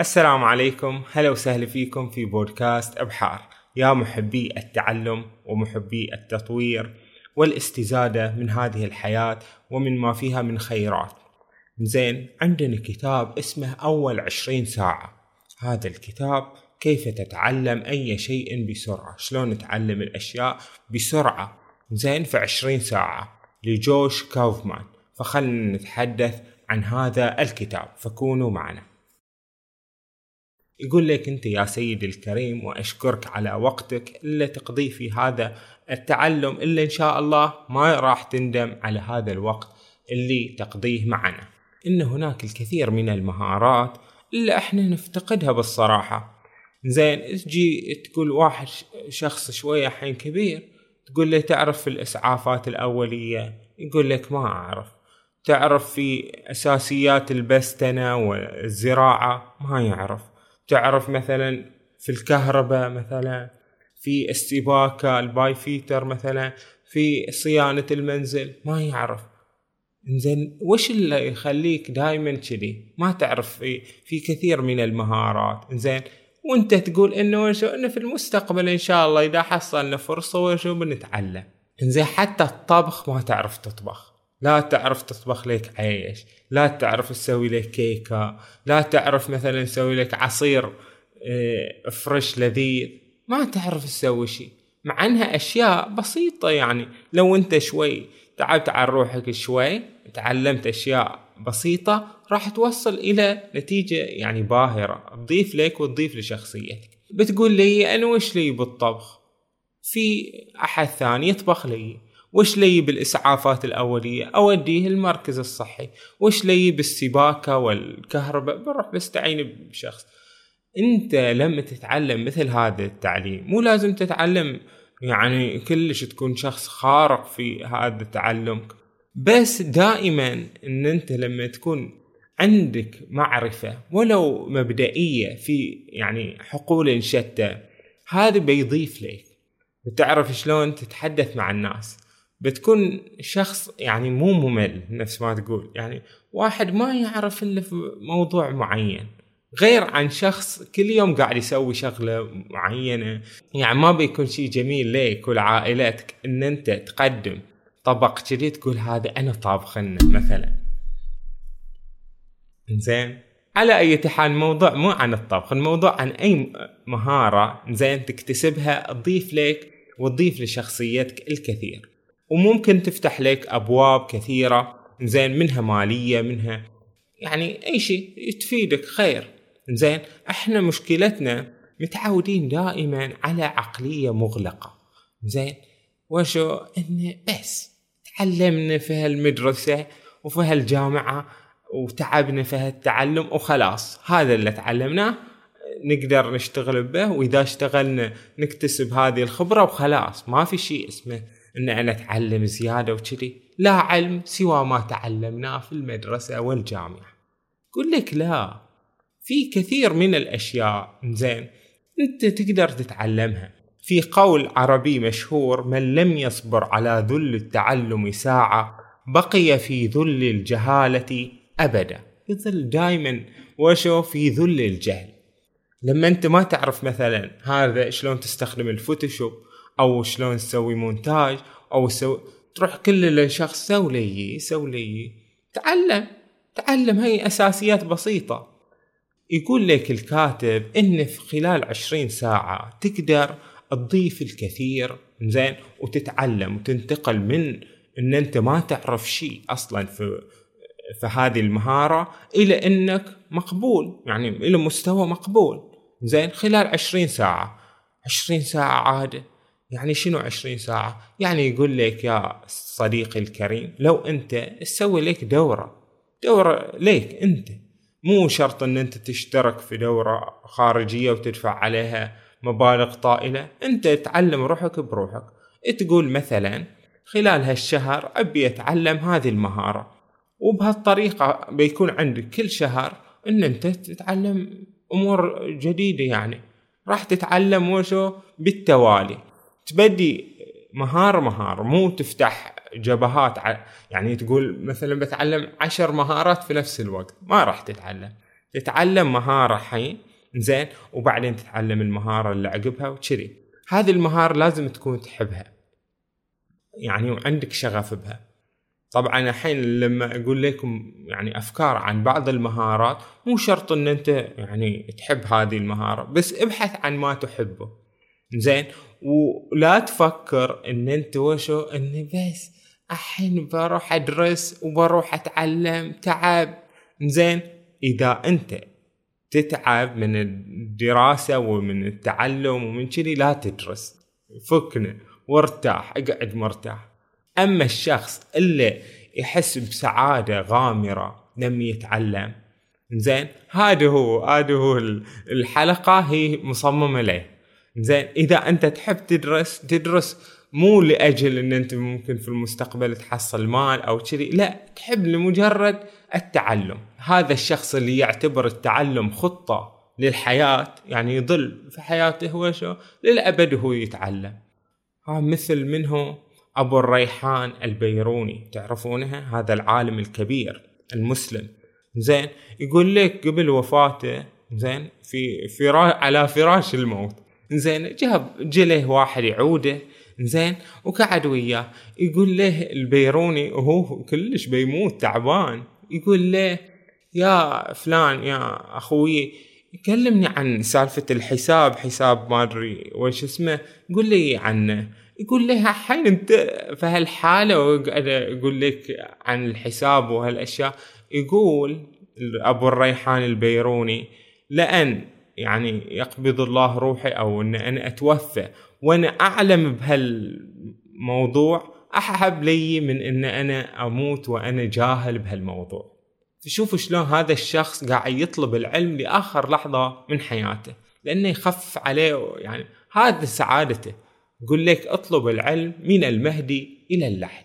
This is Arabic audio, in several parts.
السلام عليكم. هلا وسهلا فيكم في بودكاست إبحار. يا محبي التعلم ومحبي التطوير والاستزادة من هذه الحياة ومن ما فيها من خيرات. زين عندنا كتاب اسمه أول عشرين ساعة. هذا الكتاب كيف تتعلم أي شيء بسرعة؟ شلون نتعلم الأشياء بسرعة؟ زين في عشرين ساعة لجوش كاوفمان. فخلنا نتحدث عن هذا الكتاب. فكونوا معنا. يقول لك أنت يا سيدي الكريم وأشكرك على وقتك اللي تقضيه في هذا التعلم اللي إن شاء الله ما راح تندم على هذا الوقت اللي تقضيه معنا. إن هناك الكثير من المهارات اللي إحنا نفتقدها بالصراحة. زين تجي تقول واحد شخص شوية حين كبير تقول له تعرف في الإسعافات الأولية؟ يقول لك ما أعرف. تعرف في أساسيات البستنة والزراعة؟ ما يعرف. تعرف مثلا في الكهرباء مثلا في السباكة الباي فيتر مثلا في صيانة المنزل ما يعرف. إنزين وش اللي يخليك دائما كذي؟ ما تعرف في في كثير من المهارات. إنزين وأنت تقول إنه إنه في المستقبل إن شاء الله إذا حصلنا فرصة وشو بنتعلم. إنزين حتى الطبخ ما تعرف تطبخ. لا تعرف تطبخ لك عيش لا تعرف تسوي لك كيكة لا تعرف مثلا تسوي لك عصير آه، فريش لذيذ. ما تعرف تسوي شيء مع إنها أشياء بسيطة يعني. لو أنت شوي تعبت على روحك شوي تعلمت أشياء بسيطة راح توصل إلى نتيجة يعني باهرة تضيف لك وتضيف لشخصيتك. بتقول لي أنا وش لي بالطبخ؟ في أحد ثاني يطبخ لي. وش لي بالإسعافات الأولية؟ أوديه المركز الصحي. وش لي بالسباكة والكهرباء؟ بروح بستعين بشخص. أنت لما تتعلم مثل هذا التعليم. مو لازم تتعلم يعني كلش تكون شخص خارق في هذا التعلم بس دائما إن أنت لما تكون عندك معرفة ولو مبدئية في يعني حقول شتى هذا بيضيف لك. بتعرف شلون تتحدث مع الناس. بتكون شخص يعني مو ممل نفس ما تقول. يعني واحد ما يعرف إلا في موضوع معين غير عن شخص كل يوم قاعد يسوي شغلة معينة. يعني ما بيكون شيء جميل ليك ولعائلتك إن أنت تقدم طبق كذي تقول هذا أنا طابخنه مثلا. زين على أي حال الموضوع مو عن الطبخ الموضوع عن أي مهارة زين تكتسبها تضيف لك وتضيف لشخصيتك الكثير. وممكن تفتح لك أبواب كثيرة زين منها مالية منها يعني أي شيء تفيدك خير. زين إحنا مشكلتنا متعودين دائما على عقلية مغلقة. زين وشو؟ انه بس تعلمنا في هالمدرسة وفي هالجامعة وتعبنا في هالتعلم وخلاص. هذا اللي تعلمناه نقدر نشتغل به وإذا اشتغلنا نكتسب هذه الخبرة وخلاص ما في شيء اسمه ان أنا اتعلم زيادة وكذي. لا علم سوى ما تعلمناه في المدرسة والجامعة. يقول لك لا. في كثير من الأشياء زين أنت تقدر تتعلمها. في قول عربي مشهور من لم يصبر على ذل التعلم ساعة بقي في ذل الجهالة أبدا. يظل دائما وشو في ذل الجهل؟ لما أنت ما تعرف مثلا هذا شلون تستخدم الفوتوشوب أو شلون تسوي مونتاج أو سو... تروح كل شخص سوي لي سوي لي. تعلم تعلم هاي أساسيات بسيطة. يقول لك الكاتب ان في خلال عشرين ساعة تقدر تضيف الكثير زين وتتعلم وتنتقل من إن أنت ما تعرف شيء أصلا في في هذه المهارة إلى إنك مقبول يعني إلى مستوى مقبول. زين خلال عشرين ساعة. عشرين ساعة عادة. يعني شنو عشرين ساعة؟ يعني يقول لك يا صديقي الكريم لو أنت تسوي لك دورة دورة ليك أنت. مو شرط إن أنت تشترك في دورة خارجية وتدفع عليها مبالغ طائلة. أنت تعلم روحك بروحك. تقول مثلا خلال هالشهر أبي أتعلم هذه المهارة. وبهالطريقة بيكون عندك كل شهر إن أنت تتعلم أمور جديدة يعني. راح تتعلم وشو؟ بالتوالي. تبدي مهارة مهارة مو تفتح جبهات يعني تقول مثلا بتعلم عشر مهارات في نفس الوقت ما راح تتعلم. تتعلم مهارة حين زين وبعدين تتعلم المهارة اللي عقبها وكذي. هذه المهارة لازم تكون تحبها. يعني وعندك شغف بها. طبعا الحين لما أقول لكم يعني أفكار عن بعض المهارات مو شرط إن أنت يعني تحب هذه المهارة بس ابحث عن ما تحبه. زين ولا تفكر إن أنت وشو؟ ان بس الحين بروح أدرس وبروح أتعلم تعب. زين إذا أنت تتعب من الدراسة ومن التعلم ومن كذي لا تدرس. فكنا وارتاح اقعد مرتاح. أما الشخص اللي يحس بسعادة غامرة لما يتعلم زين هذا هو هذا هو الحلقة هي مصممة له زين إذا أنت تحب تدرس تدرس مو لأجل إن أنت ممكن في المستقبل تحصل مال أو كذي لا تحب لمجرد التعلم. هذا الشخص اللي يعتبر التعلم خطة للحياة يعني يضل في حياته هو شو؟ للأبد هو يتعلم. ها مثل منه أبو الريحان البيروني تعرفونها هذا العالم الكبير المسلم. زين يقول لك قبل وفاته زين في فرا على فراش الموت. زين جاب جله واحد يعوده زين وقعد وياه. يقول له البيروني وهو كلش بيموت تعبان. يقول له يا فلان يا أخوي كلمني عن سالفة الحساب حساب ما أدري وش اسمه قول لي عنه. يقول لها حين أنت في هالحالة وقاعد أقول لك عن الحساب وهالأشياء. يقول ابو الريحان البيروني لأن يعني يقبض الله روحي أو إن أنا أتوفى وأنا أعلم بهالموضوع أحب لي من إن أنا أموت وأنا جاهل بهالموضوع. فشوفوا شلون هذا الشخص قاعد يطلب العلم لآخر لحظة من حياته لأنه يخفف عليه يعني هذا سعادته. يقول لك اطلب العلم من المهدي إلى اللحد.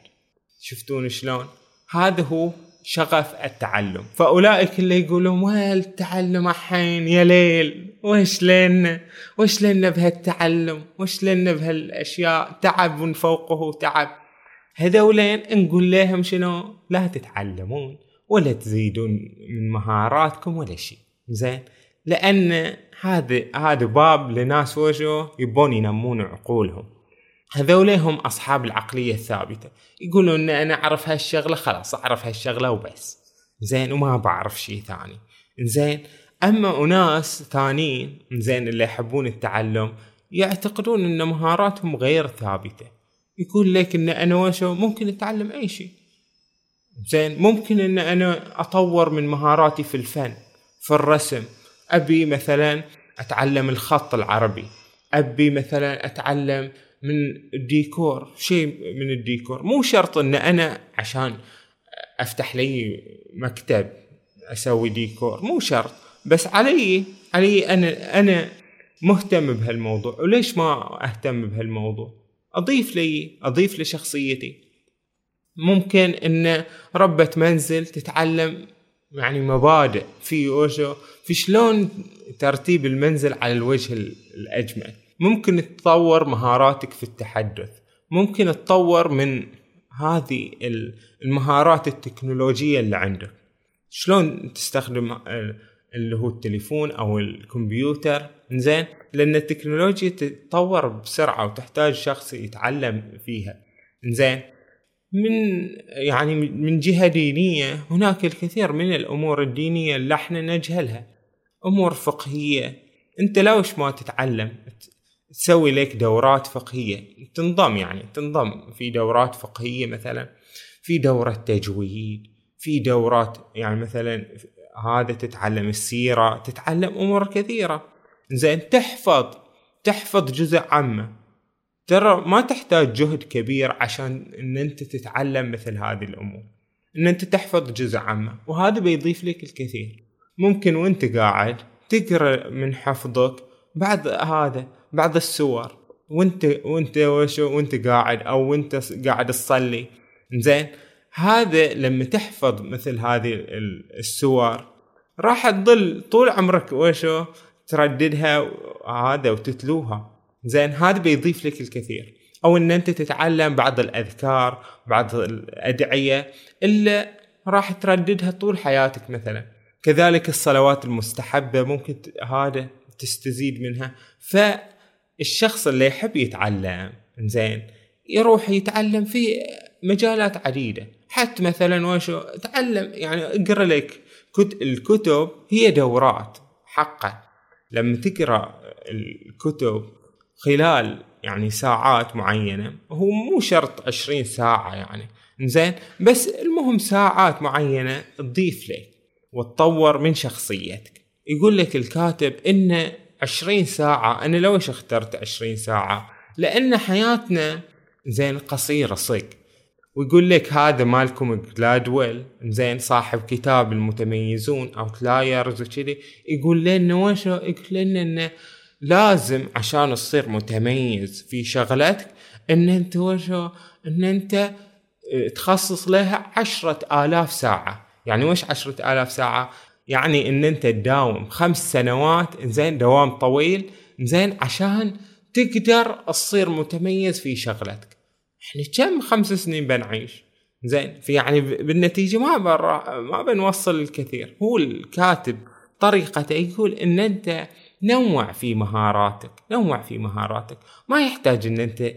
شفتون شلون؟ هذا هو شغف التعلم. فأولئك اللي يقولون وين التعلم الحين يا ليل وش لنا وش لنا بهالتعلم وش لنا بهالاشياء تعب من فوقه تعب. هذولين نقول لهم شنو؟ لا تتعلمون ولا تزيدون من مهاراتكم ولا شيء. زين؟ لأن هذا هذا باب لناس وشو يبون ينمون عقولهم. هذول هم أصحاب العقلية الثابتة. يقولون إن أنا أعرف هالشغلة خلاص أعرف هالشغلة وبس. زين وما بعرف شيء ثاني. زين أما أناس ثانيين زين اللي يحبون التعلم يعتقدون إن مهاراتهم غير ثابتة. يقول لك إن أنا وشو ممكن أتعلم أي شيء زين ممكن إن أنا أطور من مهاراتي في الفن في الرسم. أبي مثلا أتعلم الخط العربي. أبي مثلا أتعلم من الديكور شيء من الديكور. مو شرط إن أنا عشان أفتح لي مكتب أسوي ديكور مو شرط. بس علي علي أنا أنا مهتم بهالموضوع. وليش ما أهتم بهالموضوع؟ أضيف لي أضيف لشخصيتي. ممكن إن ربة منزل تتعلم يعني مبادئ في وجه في شلون ترتيب المنزل على الوجه الأجمل؟ ممكن تطور مهاراتك في التحدث. ممكن تطور من هذه المهارات التكنولوجية اللي عندك. شلون تستخدم اللي هو التليفون أو الكمبيوتر؟ زين لأن التكنولوجيا تتطور بسرعة وتحتاج شخص يتعلم فيها. زين من يعني من جهة دينية هناك الكثير من الأمور الدينية اللي إحنا نجهلها. أمور فقهية. أنت لوش ما تتعلم تسوي لك دورات فقهية. تنضم يعني تنضم. في دورات فقهية مثلا في دورة تجويد في دورات يعني مثلا هذا تتعلم السيرة تتعلم أمور كثيرة. زين تحفظ تحفظ جزء عامة. ترى ما تحتاج جهد كبير عشان إن أنت تتعلم مثل هذه الأمور. إن أنت تحفظ جزء عامة. وهذا بيضيف لك الكثير. ممكن وأنت قاعد تقرأ من حفظك بعد هذا بعض السور وانت وانت وشو وانت قاعد أو وانت قاعد تصلي. زين هذا لما تحفظ مثل هذه السور راح تظل طول عمرك وشو ترددها هذا وتتلوها. زين هذا بيضيف لك الكثير. أو إن أنت تتعلم بعض الأذكار بعض الأدعية اللي راح ترددها طول حياتك مثلا. كذلك الصلوات المستحبة ممكن هذا تستزيد منها. فالشخص اللي يحب يتعلم زين يروح يتعلم في مجالات عديدة. حتى مثلا وشو تعلم يعني أقرأ لك الكتب هي دورات حقا. لما تقرأ الكتب خلال يعني ساعات معينة هو مو شرط عشرين ساعة يعني زين بس المهم ساعات معينة تضيف لك وتطور من شخصيتك. يقول لك الكاتب إن عشرين ساعة أنا ليش اخترت عشرين ساعة؟ لأن حياتنا زين قصيرة صدق ويقول لك هذا مالكم جلادويل زين صاحب كتاب المتميزون أو تلايرز وكذي. يقول لنا وش؟ يقول لنا انه لازم عشان تصير متميز في شغلتك إن أنت وشو إن أنت آه، تخصص لها عشرة آلاف ساعة. يعني وش عشرة آلاف ساعة؟ يعني إن أنت تداوم خمس سنوات زين دوام طويل زين عشان تقدر تصير متميز في شغلتك. إحنا كم خمس سنين بنعيش؟ زين في يعني بالنتيجة ما ما بنوصل الكثير. هو الكاتب طريقته يقول إن أنت نوع في مهاراتك نوع في مهاراتك. ما يحتاج إن أنت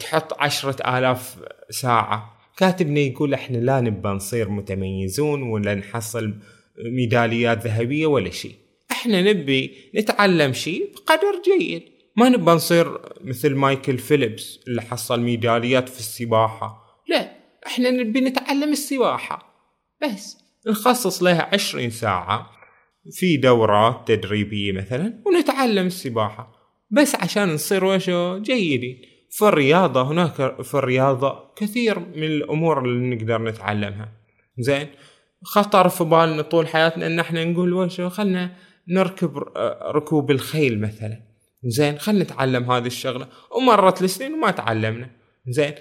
تحط عشرة آلاف ساعة كاتبنا يقول إحنا لا نبى نصير متميزون ولا نحصل ميداليات ذهبية ولا شيء. إحنا نبي نتعلم شيء بقدر جيد. ما نبى نصير مثل مايكل فيليبس اللي حصل ميداليات في السباحة. لا إحنا نبي نتعلم السباحة. بس نخصص لها عشرين ساعة في دورات تدريبية مثلا ونتعلم السباحة. بس عشان نصير وشو جيدين. في الرياضة هناك في الرياضة كثير من الأمور اللي نقدر نتعلمها. زين؟ خطر في بالنا طول حياتنا إن إحنا نقول وشو خلنا نركب ركوب الخيل مثلا. زين؟ خلنا نتعلم هذه الشغلة. ومرت السنين وما تعلمنا. زين؟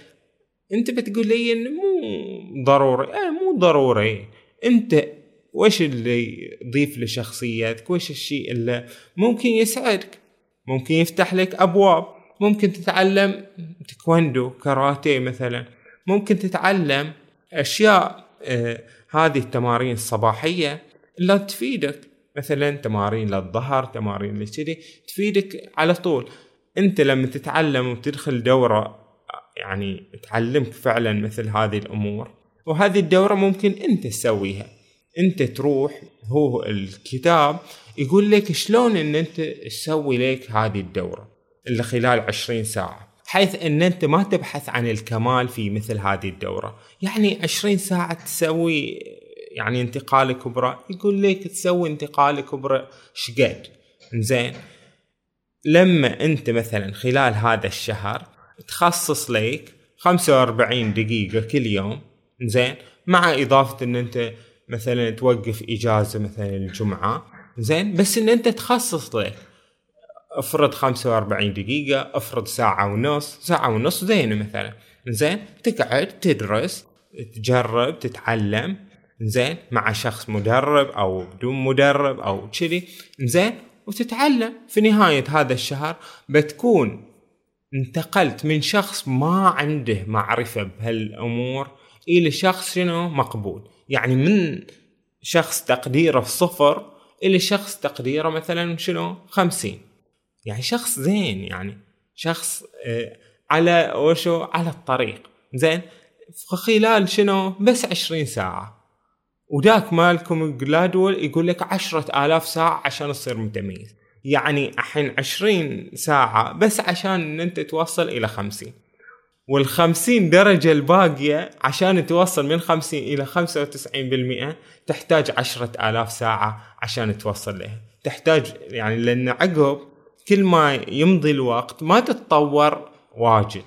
أنت بتقول لي انه مو ضروري. آه مو ضروري. أنت وش اللي يضيف لشخصيتك؟ وش الشيء اللي ممكن يسعدك؟ ممكن يفتح لك أبواب. ممكن تتعلم تكوندو كاراتيه مثلا. ممكن تتعلم أشياء آه هذه التمارين الصباحية اللي تفيدك. مثلا تمارين للظهر تمارين لكذي تفيدك على طول. أنت لما تتعلم وتدخل دورة يعني تعلمك فعلا مثل هذه الأمور وهذه الدورة ممكن أنت تسويها. أنت تروح هو الكتاب يقول لك شلون إن أنت تسوي لك هذه الدورة. اللي خلال عشرين ساعة حيث إن أنت ما تبحث عن الكمال في مثل هذه الدورة. يعني عشرين ساعة تسوي يعني انتقال كبرى يقول لك تسوي انتقال كبرى شقد. زين لما أنت مثلا خلال هذا الشهر تخصص لك 45 دقيقة كل يوم زين مع إضافة إن أنت مثلا توقف إجازة مثلا الجمعة زين بس إن أنت تخصص لك افرض 45 دقيقة افرض ساعة ونص ساعة ونص زين مثلا. زين تقعد تدرس تجرب تتعلم. زين مع شخص مدرب أو بدون مدرب أو كذي. زين وتتعلم. في نهاية هذا الشهر بتكون انتقلت من شخص ما عنده معرفة بهالأمور إلى شخص شنو؟ مقبول. يعني من شخص تقديره صفر إلى شخص تقديره مثلا شنو؟ خمسين. يعني شخص زين يعني شخص آه، على وشو؟ على الطريق. زين؟ خلال شنو؟ بس عشرين ساعة. وداك مالكم جلادول يقول لك عشرة آلاف ساعة عشان تصير متميز. يعني الحين عشرين ساعة بس عشان ان أنت توصل إلى خمسين. والخمسين درجة الباقية عشان توصل من خمسين إلى خمسة وتسعين بالمئة تحتاج عشرة آلاف ساعة عشان توصل لها. تحتاج يعني لأن عقب كل ما يمضي الوقت ما تتطور واجد.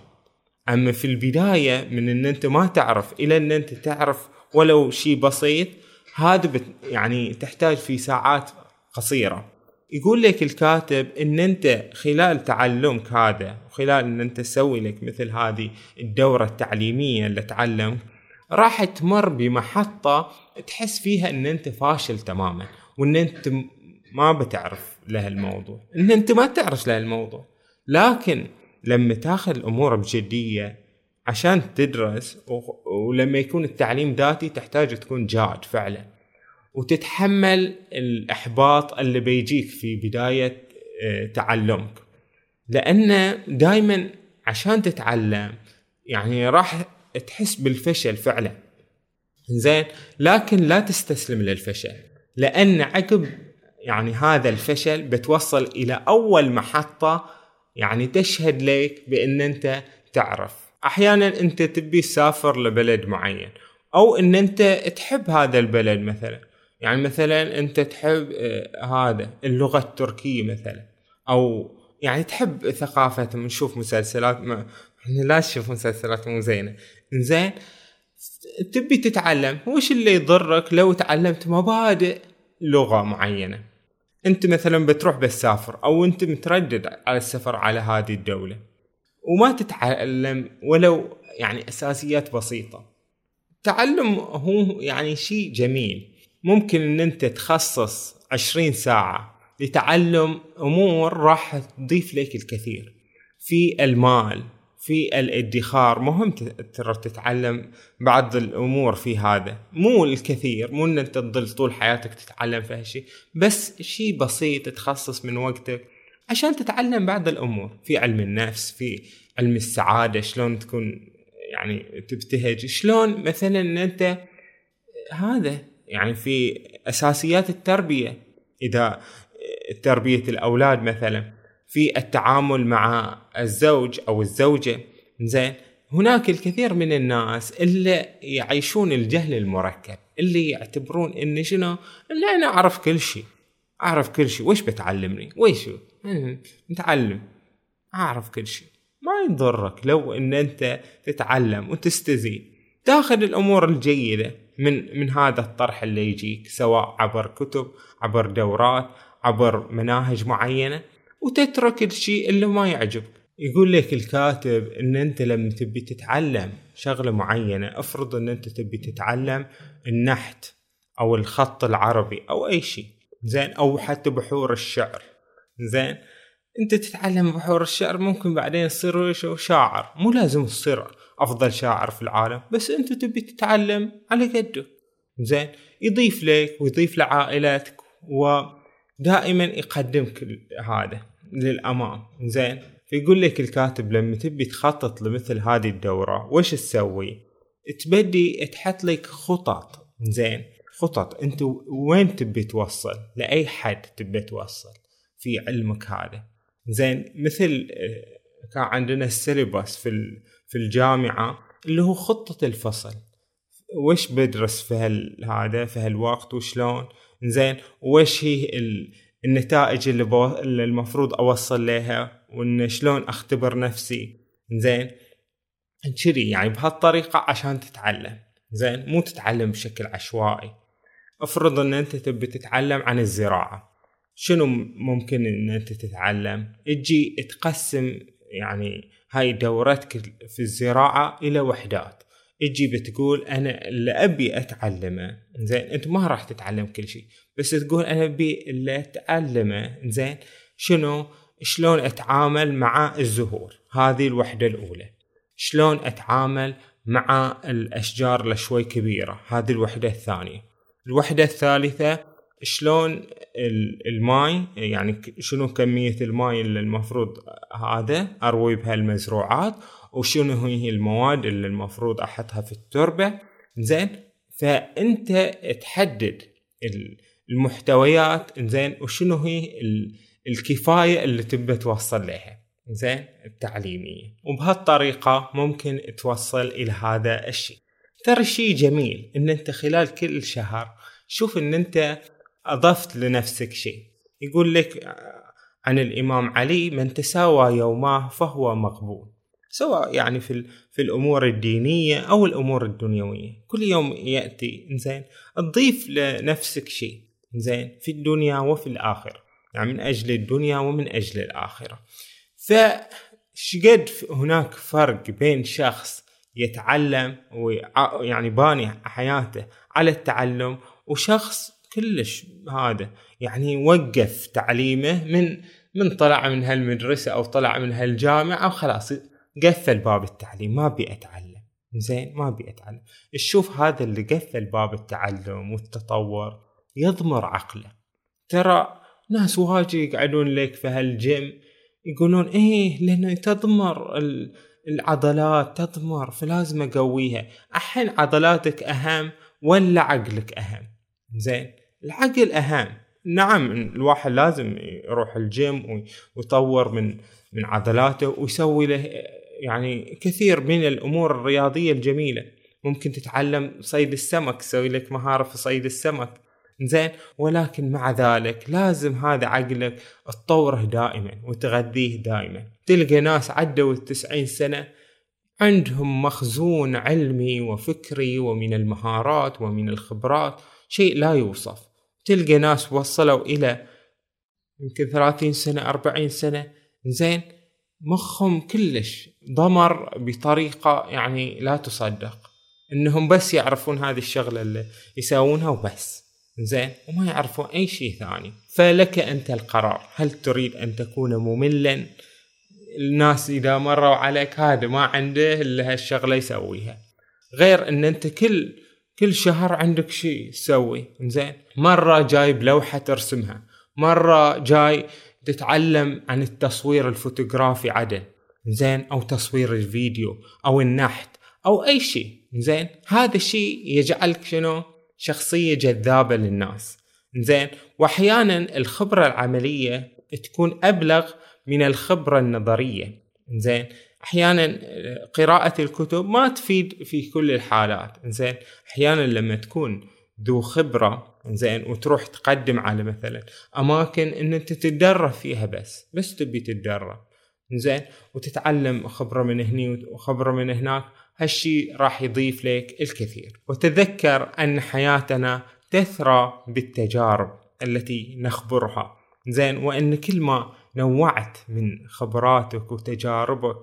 أما في البداية من أن أنت ما تعرف إلى أن أنت تعرف ولو شيء بسيط هذا يعني تحتاج في ساعات قصيرة. يقول لك الكاتب إن أنت خلال تعلمك هذا وخلال إن أنت تسوي لك مثل هذه الدورة التعليمية اللي تعلم راح تمر بمحطة تحس فيها إن أنت فاشل تماما وإن أنت ما بتعرف له الموضوع إن أنت ما تعرف له الموضوع لكن لما تاخذ الأمور بجدية عشان تدرس ولما يكون التعليم ذاتي تحتاج تكون جاد فعلا. وتتحمل الإحباط اللي بيجيك في بداية آه، تعلمك. لأن دائما عشان تتعلم يعني راح تحس بالفشل فعلا. زين؟ لكن لا تستسلم للفشل. لأن عقب يعني هذا الفشل بتوصل إلى أول محطة يعني تشهد لك بأن أنت تعرف. أحيانا أنت تبي تسافر لبلد معين أو أن أنت تحب هذا البلد مثلا. يعني مثلا أنت تحب آه، هذا اللغة التركية مثلا أو يعني تحب ثقافتهم نشوف مسلسلات ما إحنا لا نشوف مسلسلات مو زينة. زين تبي تتعلم وش اللي يضرك لو تعلمت مبادئ لغة معينة؟ انت مثلا بتروح بتسافر أو انت متردد على السفر على هذه الدولة وما تتعلم ولو يعني أساسيات بسيطة. التعلم هو يعني شيء جميل. ممكن إن أنت تخصص عشرين ساعة لتعلم أمور راح تضيف لك الكثير. في المال في الادخار مهم ترى تتعلم بعض الأمور في هذا. مو الكثير مو إن أنت تضل طول حياتك تتعلم في هالشيء بس شيء بسيط تخصص من وقتك عشان تتعلم بعض الأمور. في علم النفس في علم السعادة شلون تكون يعني تبتهج شلون مثلا إن أنت هذا يعني في أساسيات التربية. إذا تربية الأولاد مثلا في التعامل مع الزوج أو الزوجة. زين هناك الكثير من الناس اللي يعيشون الجهل المركب اللي يعتبرون إن شنو؟ اللي أنا أعرف كل شيء أعرف كل شيء. وش بتعلمني؟ وش؟ نتعلم أعرف كل شيء. ما يضرك لو إن أنت تتعلم وتستزيد. تاخذ الأمور الجيدة من من هذا الطرح اللي يجيك سواء عبر كتب عبر دورات عبر مناهج معينة. وتترك الشيء اللي ما يعجبك. يقول لك الكاتب إن أنت لما تبي تتعلم شغلة معينة افرض إن أنت تبي تتعلم النحت أو الخط العربي أو أي شيء زين أو حتى بحور الشعر. زين أنت تتعلم بحور الشعر ممكن بعدين تصير شاعر. مو لازم تصير أفضل شاعر في العالم بس أنت تبي تتعلم على قدك زين يضيف لك ويضيف لعائلتك ودائما يقدمك هذا للامام زين؟ فيقول لك الكاتب لما تبي تخطط لمثل هذه الدورة وش تسوي؟ تبدي تحط لك خطط. زين؟ خطط. أنت وين تبي توصل؟ لأي حد تبي توصل في علمك هذا؟ زين؟ مثل آه، كان عندنا السيلبس في في الجامعة اللي هو خطة الفصل. وش بدرس في هذا في هالوقت وشلون؟ زين وش هي النتائج اللي, المفروض أوصل لها وإن شلون أختبر نفسي؟ زين كذي يعني بهالطريقة عشان تتعلم. زين مو تتعلم بشكل عشوائي. افرض إن أنت تبي تتعلم عن الزراعة. شنو ممكن إن أنت تتعلم؟ تجي تقسم يعني هاي دورتك في الزراعة إلى وحدات. تجي بتقول أنا اللي أبي أتعلمه. زين أنت ما راح تتعلم كل شيء بس تقول أنا أبي اللي أتعلمه. زين شنو؟ شلون أتعامل مع الزهور؟ هذه الوحدة الأولى. شلون أتعامل مع الأشجار اللي شوي كبيرة؟ هذه الوحدة الثانية. الوحدة الثالثة شلون الماي يعني شنو كمية الماي اللي المفروض هذا؟ أروي بها المزروعات وشنو هي المواد اللي المفروض أحطها في التربة؟ زين فأنت تحدد المحتويات زين وشنو هي الكفاية اللي تبى توصل لها زين التعليمية. وبهالطريقة ممكن توصل إلى هذا الشيء. ترى شيء جميل إن أنت خلال كل شهر شوف إن أنت أضفت لنفسك شيء. يقول لك عن الإمام علي من تساوى يوماه فهو مقبول. سواء يعني في في الأمور الدينية أو الأمور الدنيوية. كل يوم يأتي زين تضيف لنفسك شيء زين في الدنيا وفي الآخرة. يعني من أجل الدنيا ومن أجل الآخرة. فشقد هناك فرق بين شخص يتعلم ويعني باني حياته على التعلم وشخص كلش هذا يعني وقف تعليمه من من طلع من هالمدرسة أو طلع من هالجامعة وخلاص قفل باب التعليم ما أبي أتعلم. زين ما أبي أتعلم. تشوف هذا اللي قفل باب التعلم والتطور يضمر عقله. ترى ناس واجد يقعدون لك في هالجيم يقولون إيه لأنه تضمر العضلات تضمر فلازم أقويها. الحين عضلاتك أهم ولا عقلك أهم؟ زين العقل أهم. نعم الواحد لازم يروح الجيم ويطور من من عضلاته ويسوي له يعني كثير من الأمور الرياضية الجميلة. ممكن تتعلم صيد السمك تسوي لك مهارة في صيد السمك. زين ولكن مع ذلك لازم هذا عقلك تطوره دائما وتغذيه دائما. تلقى ناس عدوا التسعين سنة عندهم مخزون علمي وفكري ومن المهارات ومن الخبرات شيء لا يوصف. تلقى ناس وصلوا إلى يمكن ثلاثين سنة أربعين سنة. زين مخهم كلش ضمر بطريقة يعني لا تصدق. إنهم بس يعرفون هذه الشغلة اللي يساوونها وبس. زين؟ وما يعرفون أي شيء ثاني. فلك أنت القرار. هل تريد أن تكون مملا؟ الناس إذا مروا عليك هذا ما عنده إلا هالشغلة يسويها. غير إن أنت كل كل شهر عندك شيء تسوي. زين؟ مرة جايب لوحة ترسمها. مرة جاي تتعلم عن التصوير الفوتوغرافي عدل. زين؟ أو تصوير الفيديو أو النحت أو أي شيء. زين؟ هذا الشيء يجعلك شنو؟ شخصية جذابة للناس. زين؟ واحيانا الخبرة العملية تكون أبلغ من الخبرة النظرية. زين؟ أحيانا قراءة الكتب ما تفيد في كل الحالات. زين؟ أحيانا لما تكون ذو خبرة زين وتروح تقدم على مثلا أماكن إن أنت تتدرب فيها بس بس تبي تتدرب زين وتتعلم خبرة من هني وخبرة من هناك هالشي راح يضيف لك الكثير. وتذكر أن حياتنا تثرى بالتجارب التي نخبرها زين وأن كل ما نوعت من خبراتك وتجاربك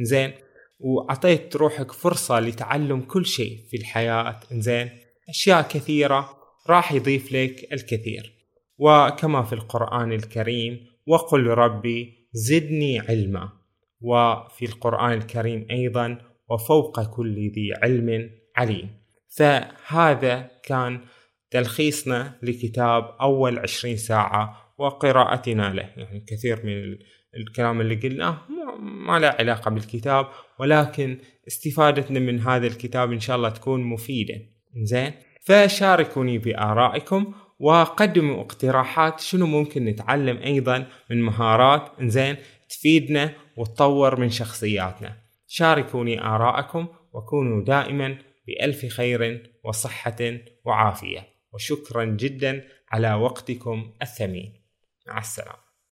زين وأعطيت روحك فرصة لتعلم كل شيء في الحياة زين أشياء كثيرة راح يضيف لك الكثير. وكما في القرآن الكريم وقل ربي زدني علما. وفي القرآن الكريم أيضا وفوق كل ذي علم عليم. فهذا كان تلخيصنا لكتاب أول عشرين ساعة وقراءتنا له. يعني كثير من الكلام اللي قلناه ما له علاقة بالكتاب ولكن استفادتنا من هذا الكتاب إن شاء الله تكون مفيدة. زين. فشاركوني بآرائكم وقدموا اقتراحات شنو ممكن نتعلم أيضا من مهارات زين تفيدنا وتطور من شخصياتنا. شاركوني آراءكم وكونوا دائما بألف خير وصحة وعافية. وشكرا جدا على وقتكم الثمين. مع السلامة.